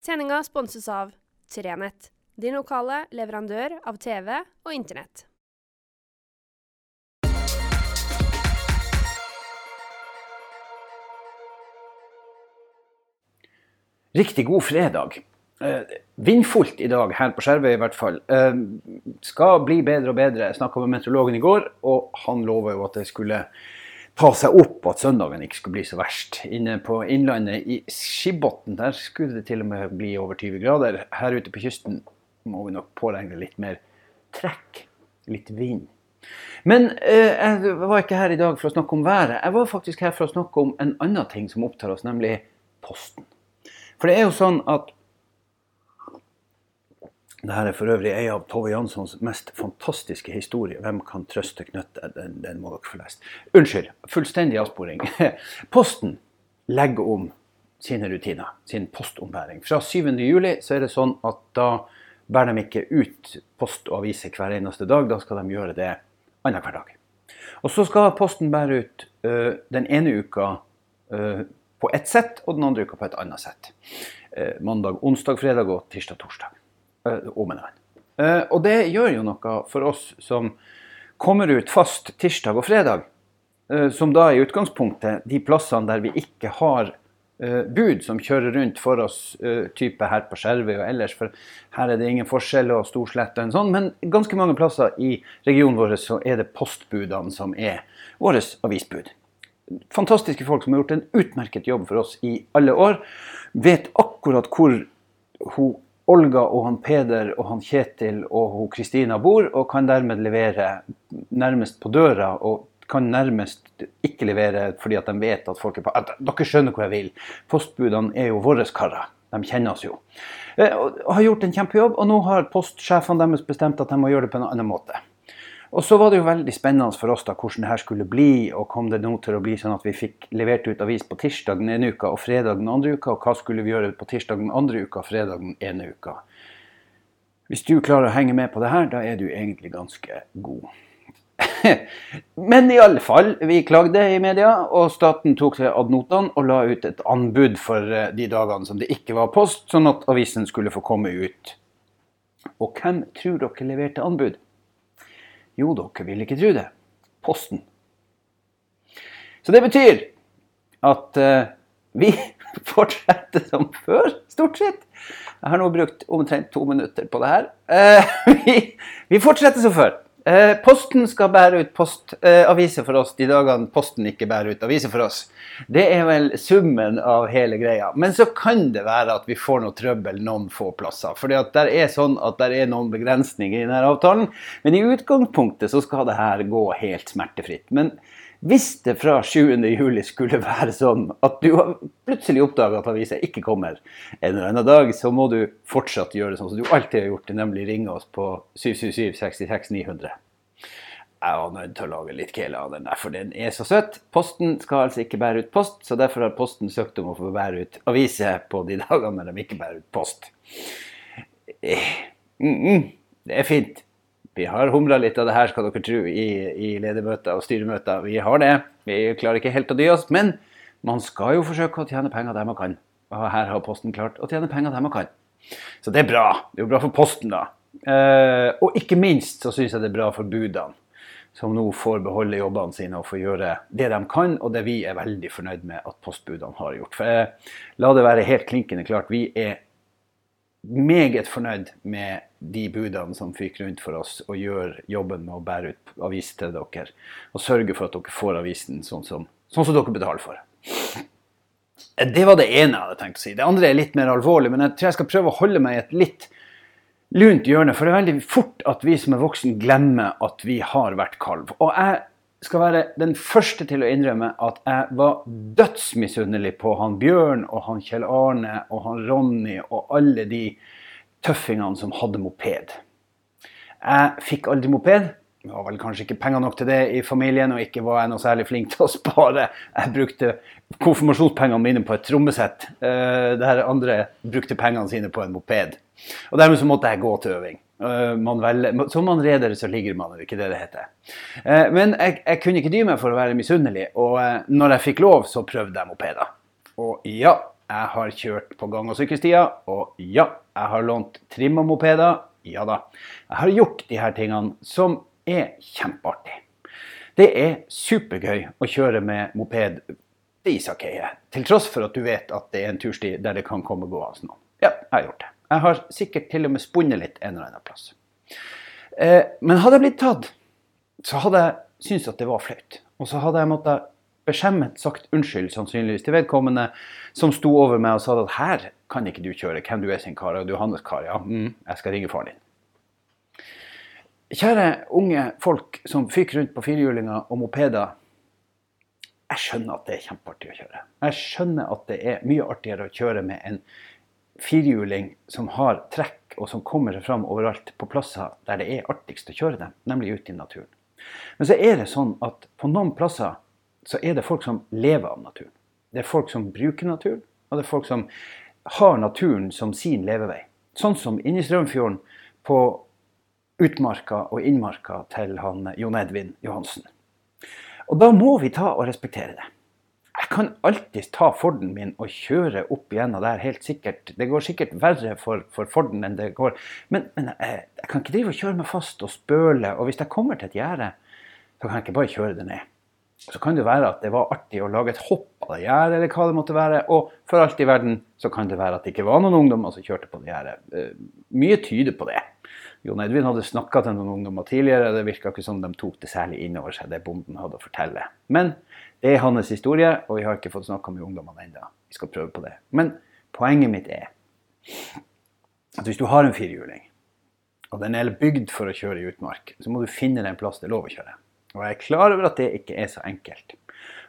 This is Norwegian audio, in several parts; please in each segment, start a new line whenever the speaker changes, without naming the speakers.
Sendinga sponses av Trenett, din lokale leverandør av TV og Internett.
Riktig god fredag. Eh, vindfullt i dag her på Skjervøy i hvert fall. Eh, skal bli bedre og bedre. Jeg snakka med meteorologen i går, og han lova jo at det skulle ta seg opp, at søndagen ikke skulle bli så verst. Inne på Innlandet i Skibotn der skulle det til og med bli over 20 grader. Her ute på kysten må vi nok påregne litt mer trekk, litt vind. Men eh, jeg var ikke her i dag for å snakke om været. Jeg var faktisk her for å snakke om en annen ting som opptar oss, nemlig Posten. For det er jo sånn at det her er for øvrig en av Tove Janssons mest fantastiske historier. 'Hvem kan trøste knøtter?' Den, den må dere få lest. Unnskyld, fullstendig avsporing. Posten legger om sine rutiner, sin postombæring. Fra 7. juli så er det sånn at da bærer de ikke ut post og aviser hver eneste dag. Da skal de gjøre det annenhver dag. Og så skal Posten bære ut ø, den ene uka ø, på ett sett, og den andre uka på et annet sett. Uh, mandag, onsdag, fredag og tirsdag, torsdag. Om en annen. og det gjør jo noe for oss som kommer ut fast tirsdag og fredag. som da er i utgangspunktet de plassene der vi ikke har bud som kjører rundt for oss, type her på Skjervøy og ellers. For her er det ingen forskjell og storslett og en sånn. Men ganske mange plasser i regionen vår så er det postbudene som er våre avisbud. Fantastiske folk som har gjort en utmerket jobb for oss i alle år. Vet akkurat hvor hun Olga og han Peder og han Kjetil og Kristina bor, og kan dermed levere nærmest på døra. og kan nærmest ikke levere fordi at de vet at folk er på at Dere skjønner hvor jeg vil. Postbudene er jo våre karer. De kjenner oss jo. Eh, og har gjort en kjempejobb, og nå har postsjefene deres bestemt at de må gjøre det på en annen måte. Og så var det jo veldig spennende for oss da hvordan det her skulle bli, og kom det nå til å bli sånn at vi fikk levert ut avis på tirsdag den ene uka og fredag den andre uka, og hva skulle vi gjøre på tirsdag den andre uka og fredag den ene uka. Hvis du klarer å henge med på det her, da er du egentlig ganske god. Men i alle fall, vi klagde i media, og staten tok seg ad notam og la ut et anbud for eh, de dagene som det ikke var post, sånn at avisen skulle få komme ut. Og hvem tror dere leverte anbud? Jo, dere vil ikke tro det. Posten. Så det betyr at uh, vi fortsetter som før, stort sett. Jeg har nå brukt omtrent to minutter på det her. Uh, vi, vi fortsetter som før. Eh, posten skal bære ut postaviser eh, for oss de dagene Posten ikke bærer ut aviser for oss. Det er vel summen av hele greia. Men så kan det være at vi får noe trøbbel noen få plasser. For det er sånn at det er noen begrensninger i denne avtalen. Men i utgangspunktet så skal det her gå helt smertefritt. Men hvis det fra 7.7 skulle være sånn at du har plutselig oppdager at avisa ikke kommer en eller annen dag, så må du fortsatt gjøre det sånn som du alltid har gjort, nemlig ringe oss på 777 66 900. Jeg var nødt til å lage litt kele av den der, for den er så søt. Posten skal altså ikke bære ut post, så derfor har Posten søkt om å få bære ut aviser på de dagene de ikke bærer ut post. Eh, mm, mm, det er fint. Vi har humla litt av det her, skal dere tro, i, i ledermøter og styremøter. Vi har det. Vi klarer ikke helt å dy oss. Men man skal jo forsøke å tjene penger der man kan. Og her har Posten klart å tjene penger der man kan. Så det er bra. Det er jo bra for Posten, da. Eh, og ikke minst så syns jeg det er bra for budene. Som nå får beholde jobbene sine og får gjøre det de kan, og det vi er veldig fornøyd med at postbudene har gjort. For eh, la det være helt klinkende klart, vi er meget fornøyd med de budene som fyker rundt for oss, og gjør jobben med å bære ut avis til dere. Og sørge for at dere får avisen sånn som, sånn som dere betaler for. Det var det ene jeg hadde tenkt å si. Det andre er litt mer alvorlig, men jeg tror jeg skal prøve å holde meg i et litt lunt hjørne. For det er veldig fort at vi som er voksen glemmer at vi har vært kalv. Og jeg skal være den første til å innrømme at jeg var dødsmisunnelig på han Bjørn og han Kjell Arne og han Ronny og alle de tøffingene som hadde moped. Jeg fikk aldri moped. Det var vel kanskje ikke penger nok til det i familien, og ikke var jeg noe særlig flink til å spare. Jeg brukte konfirmasjonspengene mine på et trommesett, uh, der andre brukte pengene sine på en moped. Og dermed så måtte jeg gå til øving. Uh, man velger, som man reder, så ligger man, er ikke det det heter. Uh, men jeg, jeg, kunne ikke dy meg for å være misunnelig, og når jeg fikk lov, så prøvde jeg mopeder. Og ja, jeg har kjørt på gang- og sykkelstier. Og ja, jeg har lånt trimma mopeder. Ja da. Jeg har gjort de her tingene som er kjempeartig. Det er supergøy å kjøre med moped i Isakeiet, til tross for at du vet at det er en tursti der det kan komme gående noen. Ja, jeg har gjort det. Jeg har sikkert til og med spunnet litt en eller annen plass. Eh, men hadde jeg blitt tatt, så hadde jeg syntes at det var flaut. Og så hadde jeg måttet beskjemmet sagt unnskyld sannsynligvis til vedkommende som sto over meg og sa at her kan ikke du kjøre, hvem du er sin kar, og du er hans kar, ja, mm, jeg skal ringe faren din. Kjære unge folk som fyker rundt på firehjulinger og mopeder. Jeg skjønner at det er kjempeartig å kjøre. Jeg skjønner at det er mye artigere å kjøre med en firehjuling som har trekk og som kommer seg fram overalt på plasser der det er artigst å kjøre dem, nemlig ute i naturen. Men så er det sånn at på noen plasser så er det folk som lever av naturen. Det er folk som bruker naturen, og det er folk som har naturen som sin levevei. Sånn som inni Strømfjorden på utmarka og innmarka til han Jon Edvin Johansen. Og da må vi ta og respektere det. Jeg kan alltids ta Forden min og kjøre opp igjennom der, helt sikkert. Det går sikkert verre for, for Forden enn det går. Men, men jeg, jeg, kan ikke drive og kjøre meg fast og spøle. Og hvis jeg kommer til et gjerde, så kan jeg ikke bare kjøre det ned. Så kan det være at det var artig å lage et hopp av det gjerdet, eller hva det måtte være. Og for alt i verden så kan det være at det ikke var noen ungdommer som kjørte på det gjerdet. Eh, mye tyder på det. Jon Edvin hadde snakka til noen ungdommer tidligere. Det virka ikke som de tok det særlig inn over seg, det bonden hadde å fortelle. Men det er hans historie, og vi har ikke fått snakka med ungdommene ennå. Vi skal prøve på det. Men poenget mitt er at hvis du har en firehjuling, og den er bygd for å kjøre i utmark, så må du finne deg en plass det er lov å kjøre. Og jeg er klar over at det ikke er så enkelt.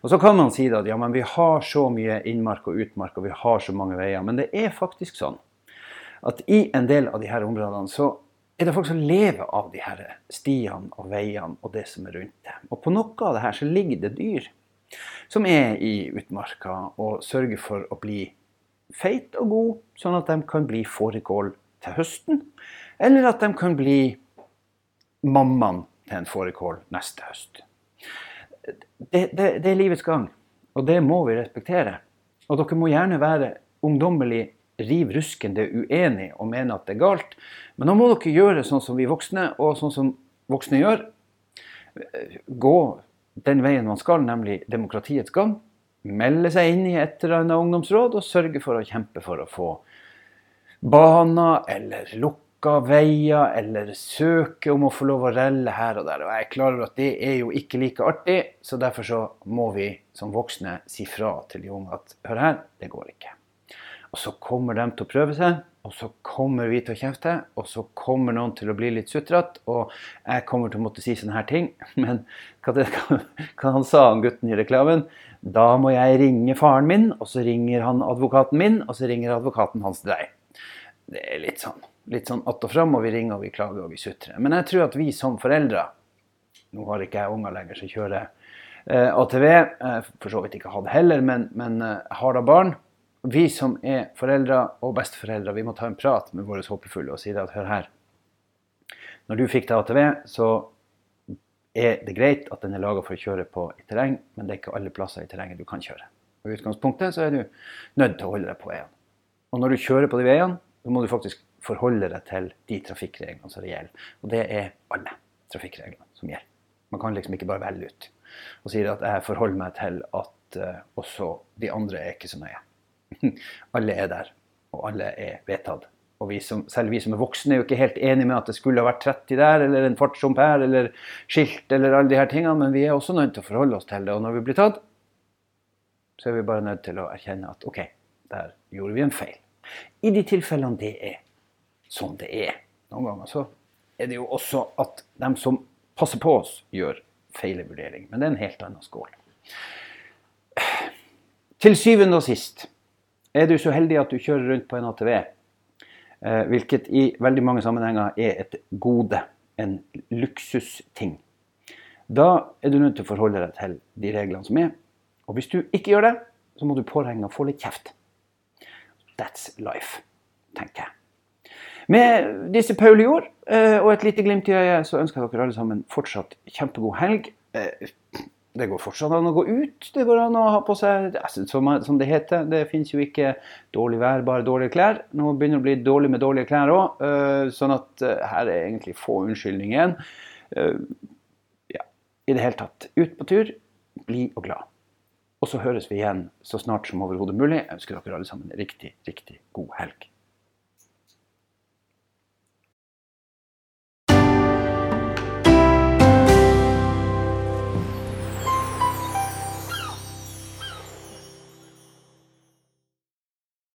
Og så kan man si at ja, men vi har så mye innmark og utmark, og vi har så mange veier. Men det er faktisk sånn at i en del av disse områdene så er det folk som lever av de her stiene og veiene og det som er rundt dem. Og på noe av det her så ligger det dyr som er i utmarka og sørger for å bli feit og god, sånn at de kan bli fårikål til høsten. Eller at de kan bli mammaen til en fårikål neste høst. Det, det, det er livets gang, og det må vi respektere. Og dere må gjerne være ungdommelig riv ruskende uenig og mene at det er galt. Men da må dere gjøre sånn som vi voksne, og sånn som voksne gjør. Gå den veien man skal, nemlig demokratiets gang. Melde seg inn i et eller annet ungdomsråd og sørge for å kjempe for å få baner eller lukka veier, eller søker om å få lov å relle her og der. Og jeg er klar over at det er jo ikke like artig, så derfor så må vi som voksne si fra til de unge at hør her, det går ikke. Og så kommer de til å prøve seg, og så kommer vi til å kjefte, og så kommer noen til å bli litt sutrete, og jeg kommer til å måtte si sånne her ting. Men hva, det, hva han sa, han gutten i reklamen? Da må jeg ringe faren min, og så ringer han advokaten min, og så ringer advokaten hans til deg. Det er litt sånn litt sånn att og fram, og vi ringer og vi klager og vi sutrer. Men jeg tror at vi som foreldre Nå har ikke jeg unger lenger som kjører eh, ATV, Eh, for så vidt ikke hatt heller, men, men eh, har da barn vi som er foreldre og besteforeldre, vi må ta en prat med våre håpefulle og si at hør her. Når du fikk deg ATV, så er det greit at den er laga for å kjøre på i terreng, men det er ikke alle plasser i terrenget du kan kjøre. Og I utgangspunktet så er du nødt til å holde deg på veiene. Og når du kjører på de veiene, så må du faktisk forholde deg til de trafikkreglene som gjelder. Og det er alle trafikkreglene som gjelder. Man kan liksom ikke bare velge ut og si at jeg forholder meg til at uh, også de andre er ikke så nøye. alle er der, og alle er vedtatt. Og vi som, selv vi som er voksne, er jo ikke helt enige med at det skulle ha vært 30 der, eller en fartshump her, eller skilt, eller alle de her tingene, men vi er også nødt til å forholde oss til det. Og når vi blir tatt, så er vi bare nødt til å erkjenne at OK, der gjorde vi en feil. I de tilfellene det er sånn det er. Noen ganger så er det jo også at de som passer på oss, gjør feilvurdering. Men det er en helt annen skål. Til syvende og sist er du så heldig at du kjører rundt på en ATV, eh, hvilket i veldig mange sammenhenger er et gode, en luksusting, da er du nødt til å forholde deg til de reglene som er. Og hvis du ikke gjør det, så må du påregne å få litt kjeft. That's life, tenker jeg. Med disse Paul Jord eh, og et lite glimt i øyet, så ønsker jeg dere alle sammen fortsatt kjempegod helg. Eh, Det går fortsatt an å gå ut. Det går an å ha på seg som, det heter. Det fins jo ikke dårlig vær, bare dårlige klær. Nå begynner det å bli dårlig med dårlige klær òg, sånn at her er egentlig få unnskyldninger igjen. Ja, i det hele tatt. Ut på tur, blid og glad. Og så høres vi igjen så snart som overhodet mulig. Jeg ønsker dere alle sammen riktig, riktig god helg.